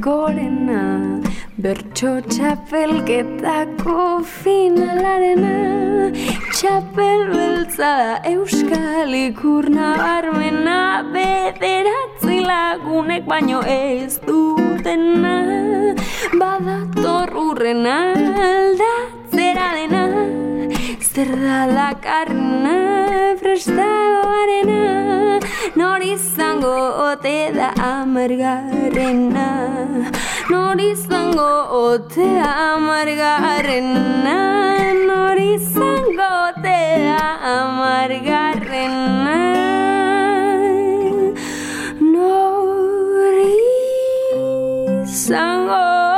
gorena Bertxo txapelketako finalarena Txapel beltza euskal ikur nabarmena Bederatzi lagunek baino ez dutena Badator urrena aldatzera dena Zer da lakarna prestagoarena Nor izango ote da amargarrena Nor izango ote amargarrena Nor izango ote amargarrena Nor izango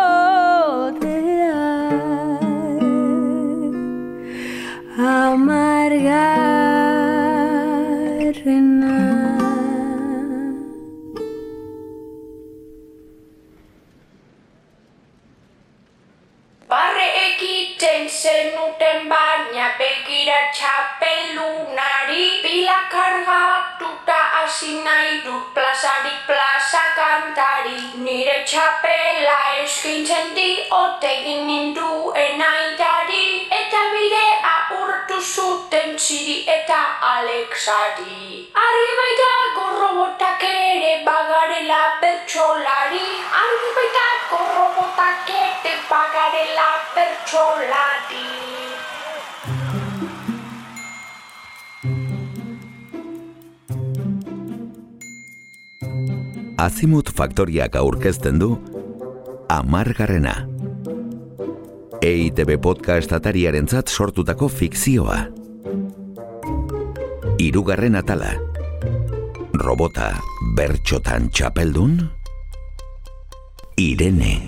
egiten zenuten baina begira txapelunari Bila kargatuta hasi nahi dut plazarik plaza kantari. Nire txapela eskintzen diote egin ninduen aitari. Eta bidea urtu zuten ziri eta Alexari. Argi baitako robotak ere bagarela bertsolari Argi baitako robotak ere bagarela bertsolari Azimut Faktoriak aurkezten du Amargarrena. EITB podcast atariarentzat sortutako fikzioa. Hirugarren atala. Robota bertxotan txapeldun? Irene.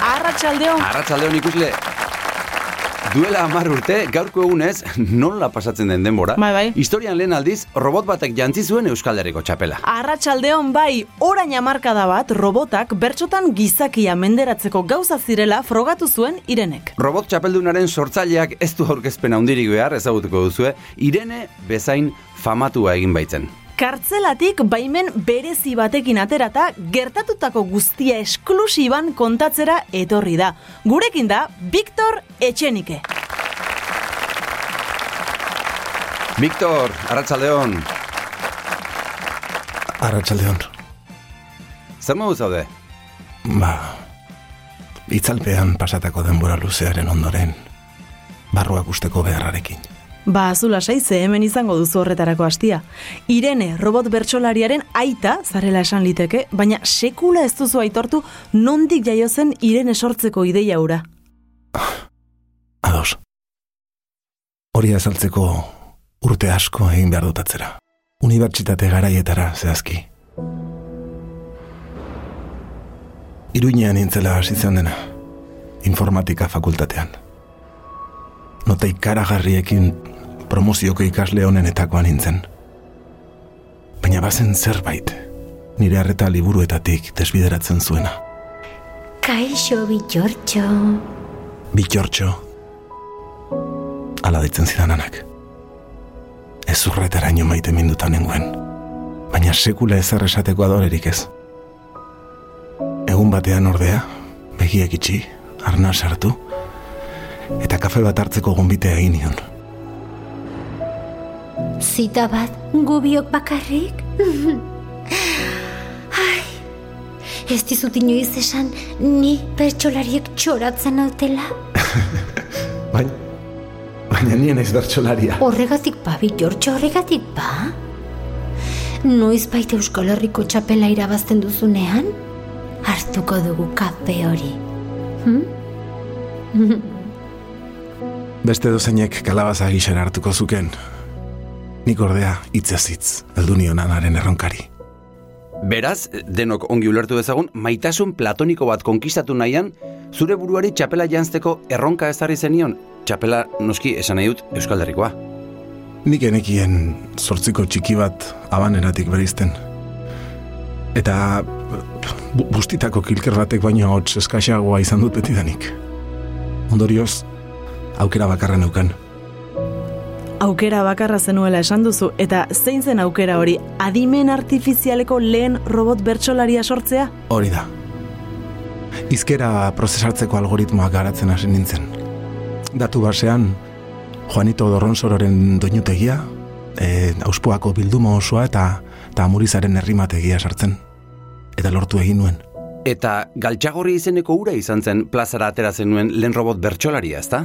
Arratxaldeon, Arratsaldeon ikusle. Duela hamar urte, gaurko egunez, nola pasatzen den denbora, Bai, bai. historian lehen aldiz, robot batek jantzi zuen Euskal Herriko txapela. arratsaldeon bai, orain hamarkada bat robotak bertxotan gizakia menderatzeko gauza zirela frogatu zuen Irenek. Robot txapeldunaren sortzaileak ez du aurkezpen handirik behar ezagutuko duzue, Irene bezain famatua egin baitzen. Kartzelatik baimen berezi batekin aterata gertatutako guztia esklusiban kontatzera etorri da. Gurekin da Victor Etxenike. Victor, Arratsaldeon, Arratxaldeon. zer modu zaude? Ba, itzalpean pasatako denbora luzearen ondoren, barruak usteko beharrarekin. Ba, azula saize hemen izango duzu horretarako hastia. Irene, robot bertsolariaren aita, zarela esan liteke, baina sekula ez duzu aitortu nondik jaio zen Irene sortzeko ideia ura. Ados. Hori azaltzeko urte asko egin behar dut atzera. Unibertsitate garaietara zehazki. Iruinean nintzela hasi dena. Informatika fakultatean. Nota ikaragarriekin promozioko ikasle honenetakoa nintzen. Baina bazen zerbait, nire harreta liburuetatik desbideratzen zuena. Kaixo bitxortxo. Bitxortxo. Ala ditzen zidananak. Ez urretaraino maite mindutan nengoen. Baina sekula ezer esateko adorerik ez. Egun batean ordea, begiek itxi, arna sartu, eta kafe bat hartzeko gonbitea egin nion. Zita bat gubiok bakarrik? Ai, ez dizut inoiz esan ni pertsolariek txoratzen nautela? Baina, baina nien ez bertxolaria. Horregatik ba, bitxortxo horregatik ba? Noiz baita Euskal Herriko txapela irabazten duzunean? Hartuko dugu kafe hori. Beste dozeinek kalabaza gixen hartuko zuken. Nik ordea hitzez hitz, heldu nionanaren erronkari. Beraz, denok ongi ulertu dezagun, maitasun platoniko bat konkistatu nahian, zure buruari txapela jantzteko erronka ezarri zenion, txapela noski esan nahi dut Euskal Herrikoa. Nik enekien zortziko txiki bat abaneratik berizten. Eta bu bustitako kilker batek baino hots eskaxagoa izan dut betidanik. Ondorioz, aukera bakarra neukan. Aukera bakarra zenuela esan duzu, eta zein zen aukera hori adimen artifizialeko lehen robot bertsolaria sortzea? Hori da. Izkera prozesartzeko algoritmoak garatzen hasi nintzen. Datu basean, Juanito Dorronsororen doinutegia, e, auspoako bilduma osoa eta, eta amurizaren herrimategia sartzen. Eta lortu egin nuen. Eta galtxagorri izeneko ura izan zen plazara atera zenuen lehen robot bertsolaria, ezta?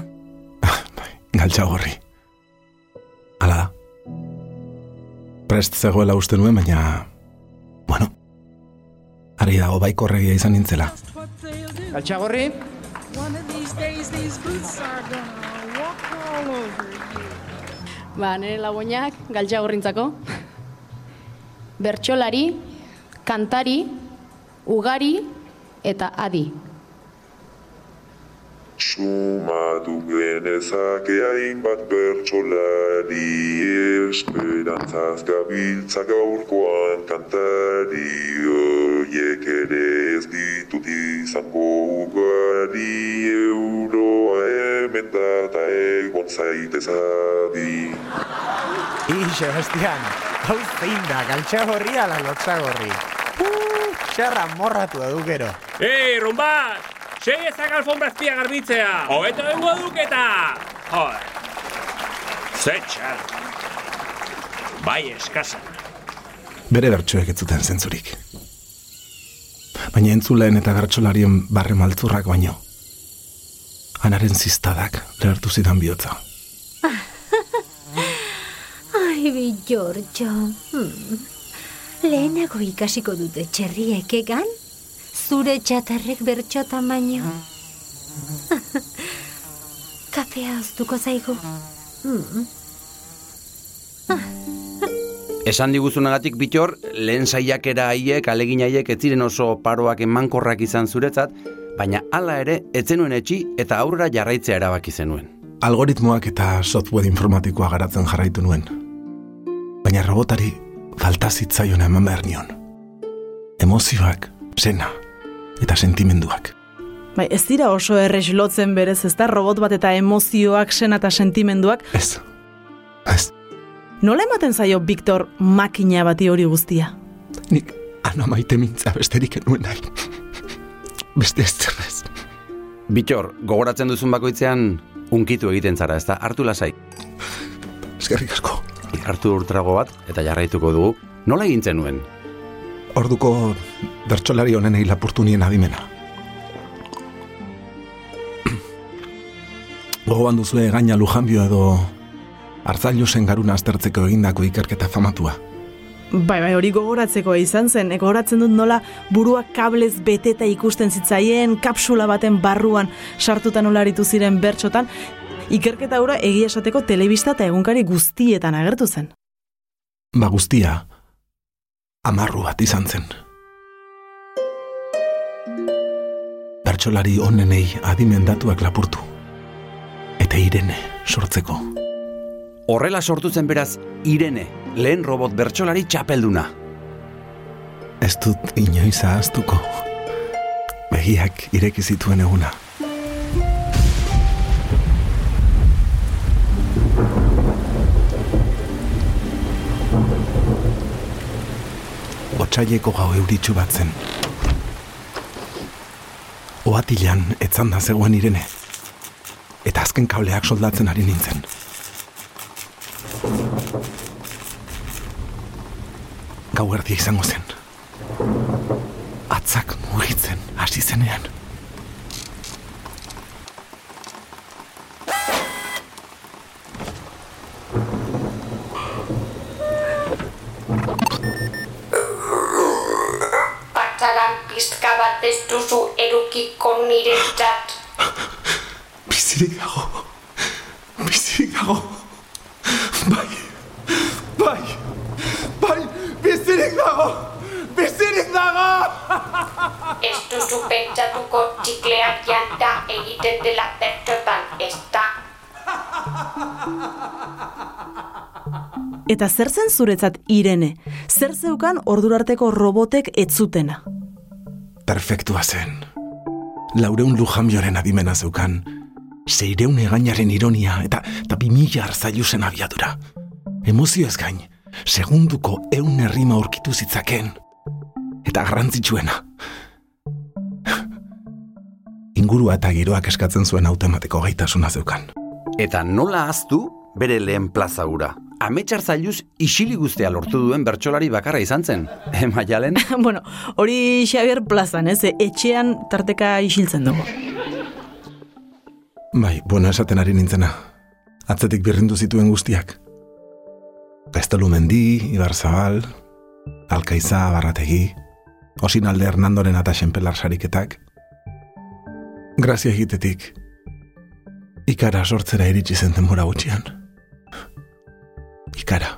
Galtxagorri. Hala da. Prest zegoela uste nuen, baina... Bueno, ari dago baikorregia izan nintzela. Galtxagorri? Ba, nire lagunak, galtxagorrintzako. Bertxolari, kantari, ugari eta adi. Sumatu genezake hainbat bertsolari Esperantzaz gabiltza gaurkoan kantari Oiek ere ez ditut izango ugari Euroa hemen da eta egon zaitez adi I, Sebastian, hau zein da, galtxagorri ala lotzagorri. Uh, txarra morratu edu gero. Ei, rumbat! Sei ezak alfombra azpia garbitzea! Hobeto dugu duketa! Joder! Ze txar! Bai eskasa. Bere bertsoek ez zuten zentzurik. Baina entzuleen eta bertsolarien barre maltzurrak baino. Anaren ziztadak lehertu zidan bihotza. Ai, bi, Giorgio. Hmm. Lehenago ikasiko dute txerriek egan? Zure txatarrek bertxotan baino. Kafea oztuko zaigu. Hmm. Esan diguzunagatik bitor, lehen saiakera haiek, alegin haiek ez ziren oso paroak emankorrak izan zuretzat, baina hala ere, etzenuen etxi eta aurrera jarraitzea erabaki zenuen. Algoritmoak eta software informatikoa garatzen jarraitu nuen. Baina robotari falta zitzaion eman behar nion. Emozioak, sena eta sentimenduak. Bai, ez dira oso errex lotzen berez, ez da robot bat eta emozioak, sena eta sentimenduak. Ez, ez, Nola ematen zaio Victor makina bati hori guztia? nik ana maite mintza besterik enuen nahi. Beste ez zerrez. Bitor, gogoratzen duzun bakoitzean, unkitu egiten zara, ez da? Hartu lasai. Eskerrik asko. Hartu urtrago bat, eta jarraituko dugu. Nola egin zenuen? Orduko bertsolari honenei lapurtu nien adimena. Gogoan duzue gaina lujanbio edo Arzailusen garuna aztertzeko egindako ikerketa famatua. Bai, bai, hori gogoratzeko izan zen, gogoratzen dut nola buruak kablez beteta ikusten zitzaien, kapsula baten barruan sartuta nola aritu ziren bertxotan, ikerketa hura egia esateko telebista eta egunkari guztietan agertu zen. Ba guztia, amarru bat izan zen. Bertsolari onenei adimendatuak lapurtu. Eta irene sortzeko. Horrela sortu zen beraz, Irene, lehen robot bertsolari txapelduna. Ez dut inoiz ahaztuko. Begiak ireki zituen eguna. Otsaileko gau euritxu bat zen. Oatilan etzan da zegoen irene. Eta azken kableak soldatzen ari nintzen. Gau erdia izango zen. Atzak mugitzen hasi zenean. Ez duzu erukiko niretzat. Bizirik dago. Bizirik dago. Bai. Bai. Bai. Bizirik dago. Bizirik dago. Ez duzu pentsatuko txikleak janta egiten dela bertxotan, ez da? Eta zer zen zuretzat Irene? Zer zeukan ordurarteko robotek ez zutena? Perfektua zen. Laureun lujamioren adimena zeukan, seireun egainaren ironia eta, eta bimila arzailu zen abiadura. Emozio ez gain, segunduko eun errima aurkitu zitzaken. Eta garrantzitsuena. Ingurua eta giroak eskatzen zuen automatiko gaitasuna zeukan. Eta nola aztu bere lehen plaza hura? Ametxar zailuz isili guztia lortu duen bertsolari bakarra izan zen. Eh, Maialen? bueno, hori Xavier plazan, ez? Etxean tarteka isiltzen dugu. Bai, bueno esaten ari nintzena. Atzetik birrindu zituen guztiak. Pestelu Mendi, Ibar Zabal, Alkaiza, Barrategi, Osinalde Hernandoren eta Xenpelar sariketak. Grazia egitetik, ikara sortzera iritsi zen denbora gutxian. Ikara.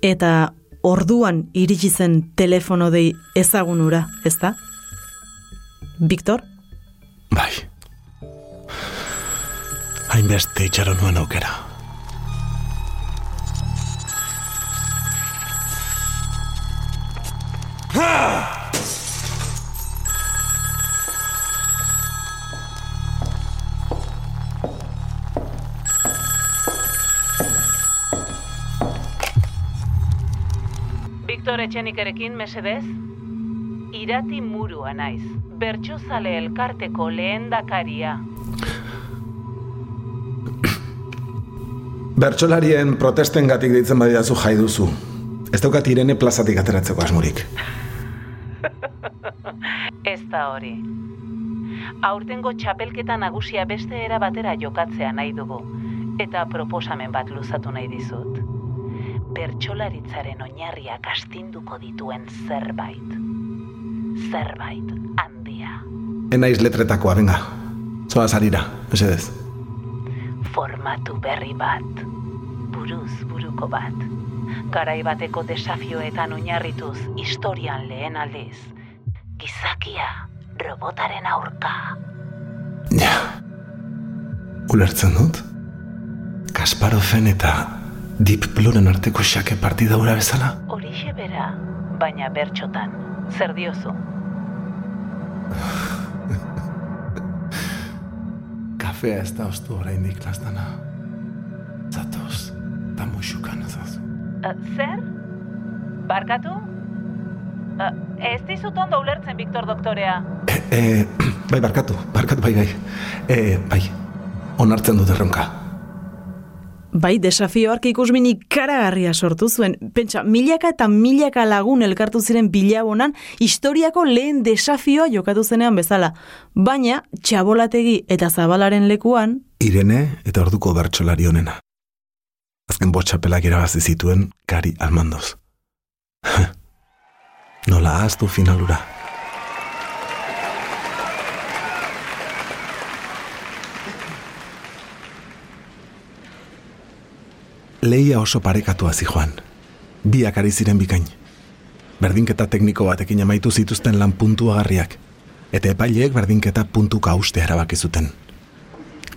Eta orduan iritsi zen telefono dei ezagunura, ezta? Victor? Bai. Hainbeste itxaron nuen aukera. Victor Etxenikerekin mesedez? Irati murua naiz. Bertxozale elkarteko lehendakaria. Bertsolarien protesten gatik deitzen badidazu jai duzu. Ez daukat irene plazatik ateratzeko asmurik. Ez da hori. Aurtengo txapelketa nagusia beste era batera jokatzea nahi dugu. Eta proposamen bat luzatu nahi dizut. Bertsolaritzaren oinarriak astinduko dituen zerbait. Zerbait handia. Enaiz letretakoa, venga. Zoa zarira, mesedez. Formatu berri bat. Buruz buruko bat. Garai bateko desafioetan oinarrituz historian lehen aldiz. Gizakia robotaren aurka. Ja. Ulertzen dut? Kasparofen eta Deep Bluren arteko xake partida hura bezala? Horixe bera, baina bertxotan. Zer diozu? Kafea ez da ostu oraindik lastana. Zatoz, eta muxukan ezazu. Uh, zer? Barkatu? Uh, ez dizut ondo ulertzen, Victor doktorea. E, bai, barkatu, barkatu, bai, bai. E, bai, onartzen dut erronka. Bai, desafioark ikusmin ikaragarria sortu zuen. Pentsa, milaka eta milaka lagun elkartu ziren bilabonan historiako lehen desafioa jokatu zenean bezala. Baina, txabolategi eta zabalaren lekuan... Irene eta orduko bertsolari honena. Azken botxapelak irabazi zituen Gari Almandoz. Nola ahaztu finalura. Leia oso parekatua zijoan. Biak ari ziren bikain. Berdinketa tekniko batekin amaitu zituzten lan puntuagarriak. Eta epaileek berdinketa puntuka uste erabaki zuten.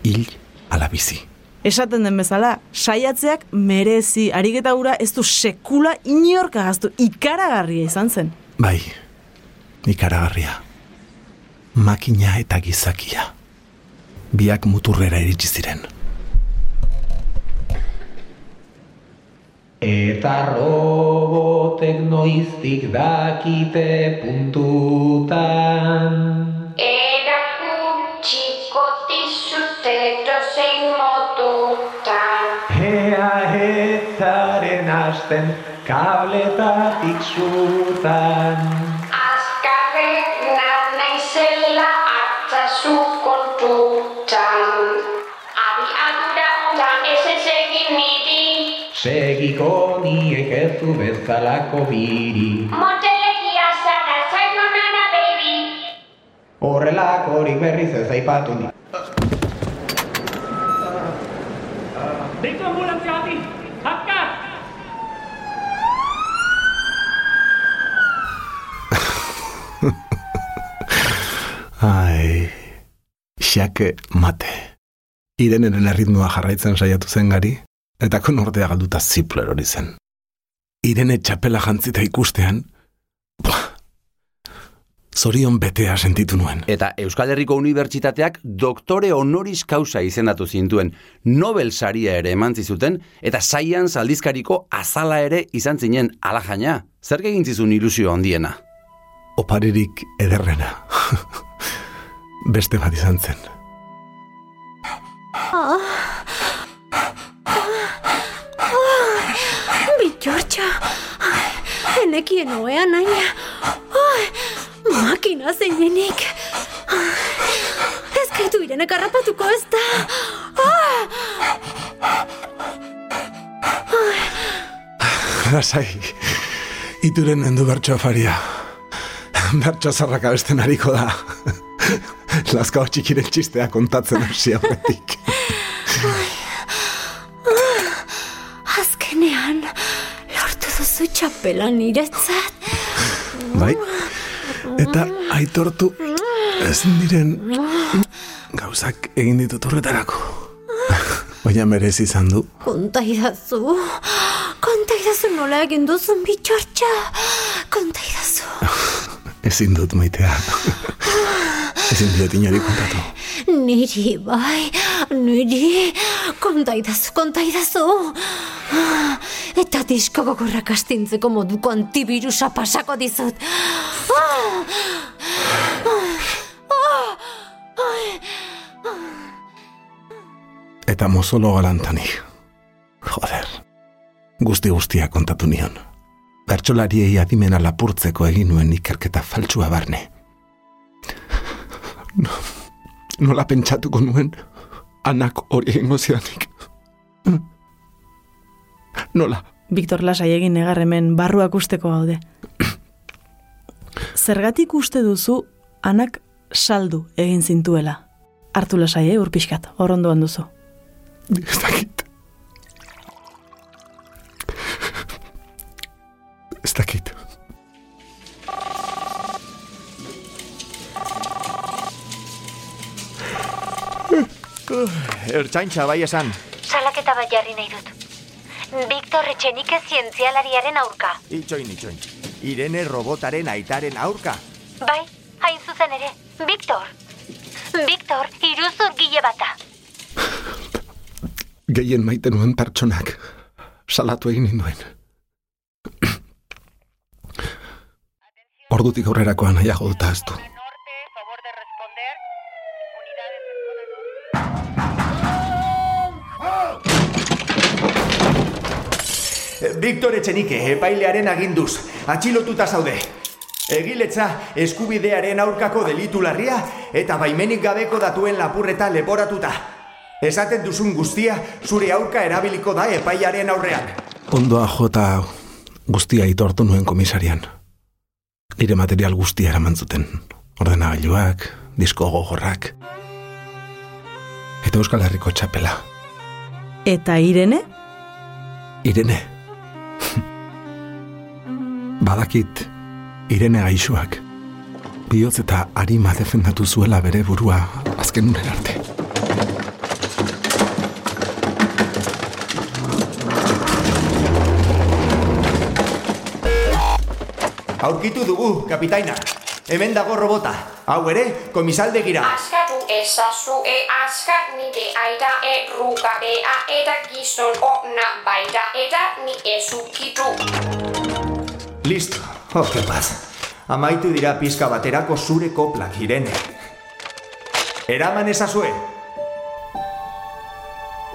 Hil ala bizi. Esaten den bezala, saiatzeak merezi, ariketa hura ez du sekula inorka gaztu ikaragarria izan zen. Bai, ikaragarria. Makina eta gizakia. Biak muturrera iritsi ziren. Eta robotek noiztik dakite puntutan. Erakutsiko dizute dozein modutan. Ea ezaren hasten kabletatik zutan. Segiko niek ez du bezalako biri. Motelegia zara zainonara baby. Horrelakorik berriz ez aipatu ni. Deitu ambulantzia bati! Azkar! Ai, xake mate. Ireneren erritmoa jarraitzen saiatu zen gari, eta konordea galduta zipler hori zen. Irene txapela jantzita ikustean, buah, Zorion betea sentitu nuen. Eta Euskal Herriko Unibertsitateak doktore honoris causa izendatu zintuen. Nobel saria ere eman zizuten, eta saian aldizkariko azala ere izan zinen alajaina. Zer egin zizun ilusio handiena? Oparirik ederrena. Beste bat izan zen. Enekien oean naina. Ai, makina zeinenik. Ez gaitu irenek harrapatuko ez da. Lasai, ituren endu bertso afaria. Bertso zarraka besten hariko da. Lazkao txikiren txistea kontatzen hasi aurretik. Txapela niretzat. Bai, eta aitortu ezin diren gauzak egin ditut horretarako. Baina merezi izan du. Konta idazu. Konta idazu nola egin duzun bitxortxa. Konta idazu. Ezin dut maitea. Ezin diot inori kontatu. Niri, bai, niri. Konta idazu, konta idazu. Eta disko gogorrak astintzeko moduko antibirusa pasako dizut. Eta mozolo galantanik. Joder. Guzti guztia kontatu nion. Bertsolariei adimena lapurtzeko egin nuen ikerketa faltsua barne. No, nola pentsatuko nuen anak hori egingo zidanik. Nola? Viktor lasai egin negar hemen barruak usteko gaude. Zergatik uste duzu anak saldu egin zintuela. Hartu lasai, eh, urpixkat, hor ondoan duzu. Ez dakit. Ertzaintza bai esan. Salaketa bat jarri nahi dut. Viktor Etxenike zientzialariaren aurka. Itxoin, itxoin. Irene robotaren aitaren aurka. Bai, hain zuzen ere. Viktor. Viktor, iruzur gile bata. Gehien maite nuen pertsonak salatu egin ninduen. Ordutik aurrerakoan nahiago dut ahaztu. Victor Etxenike, epailearen aginduz, atxilotuta zaude. Egiletza eskubidearen aurkako delitu larria eta baimenik gabeko datuen lapurreta leporatuta. Esaten duzun guztia zure aurka erabiliko da epaiaren aurrean. Ondoa jota guztia itortu nuen komisarian. Nire material guztia eraman zuten. Ordenagailuak, disko gogorrak. Eta Euskal Herriko txapela. Eta Irene? Irene. Badakit, Irene gaixoak. Bihotz eta harima defendatu zuela bere burua azken unen arte. Aurkitu dugu, kapitaina. Hemen dago robota. Hau ere, komisaldegira. Askatu ezazu e askar nire aita errugabea eta gizon ona baita eta ni ezukitu. Listo. Oh, que paz. Amaitu dira pizka baterako zure koplak, Irene. Eraman ezazue.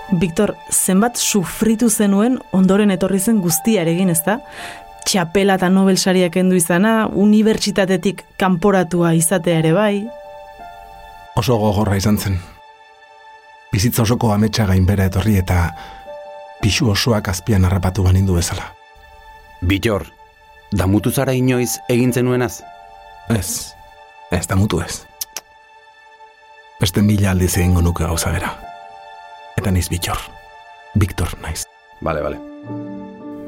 Viktor, zenbat sufritu zenuen ondoren etorri zen guztiarekin, ezta? Txapela eta Nobel sariak endu izana, unibertsitatetik kanporatua izatea ere bai. Oso gogorra izan zen. Bizitza osoko ametsa gainbera etorri eta pixu osoak azpian harrapatu banindu bezala. Bitor, damutu zara inoiz egin zenuenaz? Ez, ez damutu ez. Beste mila aldiz egingo nuke gauza bera. Eta niz bitor. Viktor naiz. Bale, bale.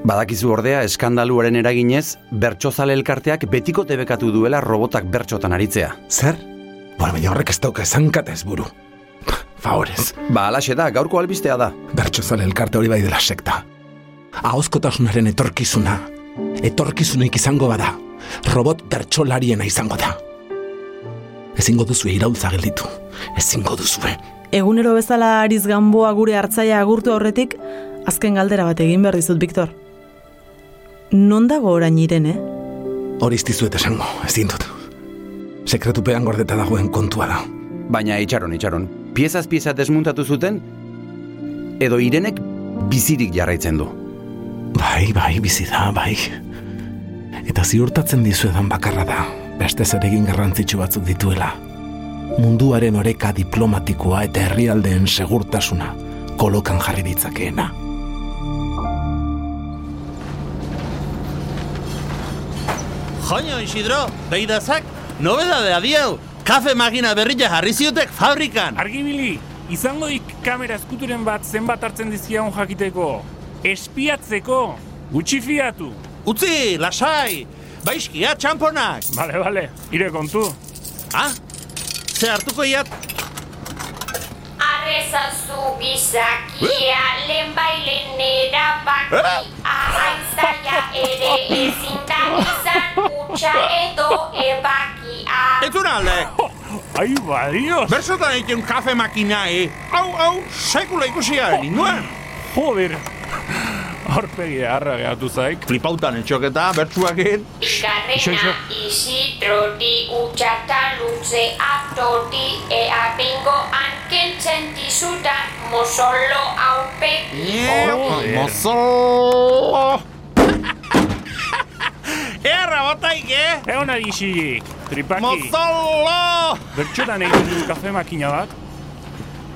Badakizu ordea eskandaluaren eraginez, bertsozale elkarteak betiko tebekatu duela robotak bertxotan aritzea. Zer? Bueno, baina horrek ez dauka esankatez buru. Favorez. Ba, alaxe da, gaurko albistea da. Bertxozale elkarte hori bai dela sekta. Ahozkotasunaren etorkizuna. Etorkizunik izango bada. Robot bertsolariena izango da. Ezingo duzue irautza gelditu. Ezingo duzue. Egunero bezala ariz ganboa gure hartzaia agurtu aurretik, azken galdera bat egin behar dizut, Viktor. Non dago orain irene? Hori iztizuet esango, ezin dut. Sekretupean gordeta dagoen kontua da. Baina itxaron, itxaron. Piezaz pieza desmuntatu zuten, edo irenek bizirik jarraitzen du. Bai, bai, bizi da, bai. Eta ziurtatzen dizuedan bakarra da, beste zeregin garrantzitsu batzuk dituela. Munduaren oreka diplomatikoa eta herrialdeen segurtasuna kolokan jarri ditzakeena. Joño, Isidro, beidazak, nobedade adiau, kafe magina berria jarri ziotek fabrikan. Argibili, izango dik kamera eskuturen bat zenbat hartzen dizkiagun jakiteko. Espiatzeko, gutxi fiatu. Utzi, lasai, baizkia txamponak. Bale, bale, ire kontu. Ah, ze hartuko iat? Arrezazu bizakia, lehen bailen erabaki, ahain zaila ere ezin da izan utxa edo ebakia. Entzun alde! Ai, badios! Berzotan egiten kafe makina, eh? Hau, hau, sekula ikusia, ninduen. Joder, aurpegi harra gehatu zaik. Flipautan etxoketa, bertsuak egin. Ikarrena izitrori utxata luze atori ea bingo ankentzen dizudan mozolo aurpegi. Mozolo! Erra botaik, eh? Egon adixik, tripaki. Mozolo! Bertxotan egin du kafe makina bat.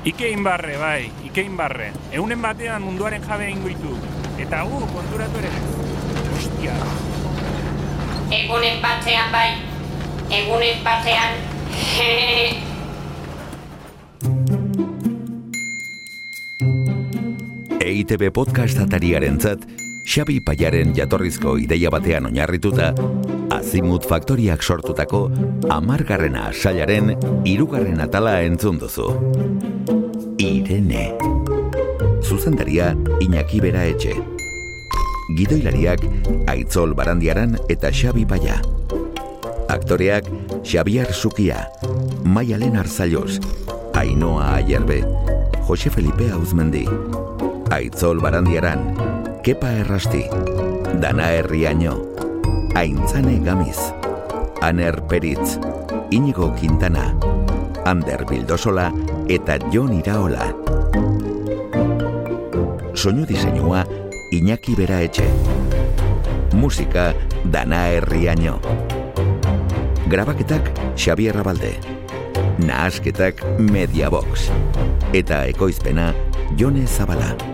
Ike inbarre, bai, Ike inbarre. Eunen batean munduaren jabe egingo ditu. Eta gu, konturatu ere. Ostia. Egunen batean bai, egunen batean. EITB podcast atariarentzat Xabi Paiaren jatorrizko ideia batean oinarrituta, Azimut Faktoriak sortutako amargarrena sailaren irugarren atala entzun duzu. Irene. Zuzendaria Iñaki Bera Etxe. Gidoilariak Aitzol Barandiaran eta Xabi Paia. Aktoreak Xabiar Sukia, Maialen Arzaios, Ainoa Ayerbe, Jose Felipe Auzmendi, Aitzol Barandiaran, Kepa Errasti, Dana Herriaño, Aintzane Gamiz, Aner Peritz, Inigo Quintana, Ander Bildosola eta Jon Iraola. Soinu diseinua Iñaki Bera Etxe. Musika Dana Herriaño. Grabaketak Xabier Rabalde. Nahasketak Mediabox. Eta ekoizpena Jone Zabala.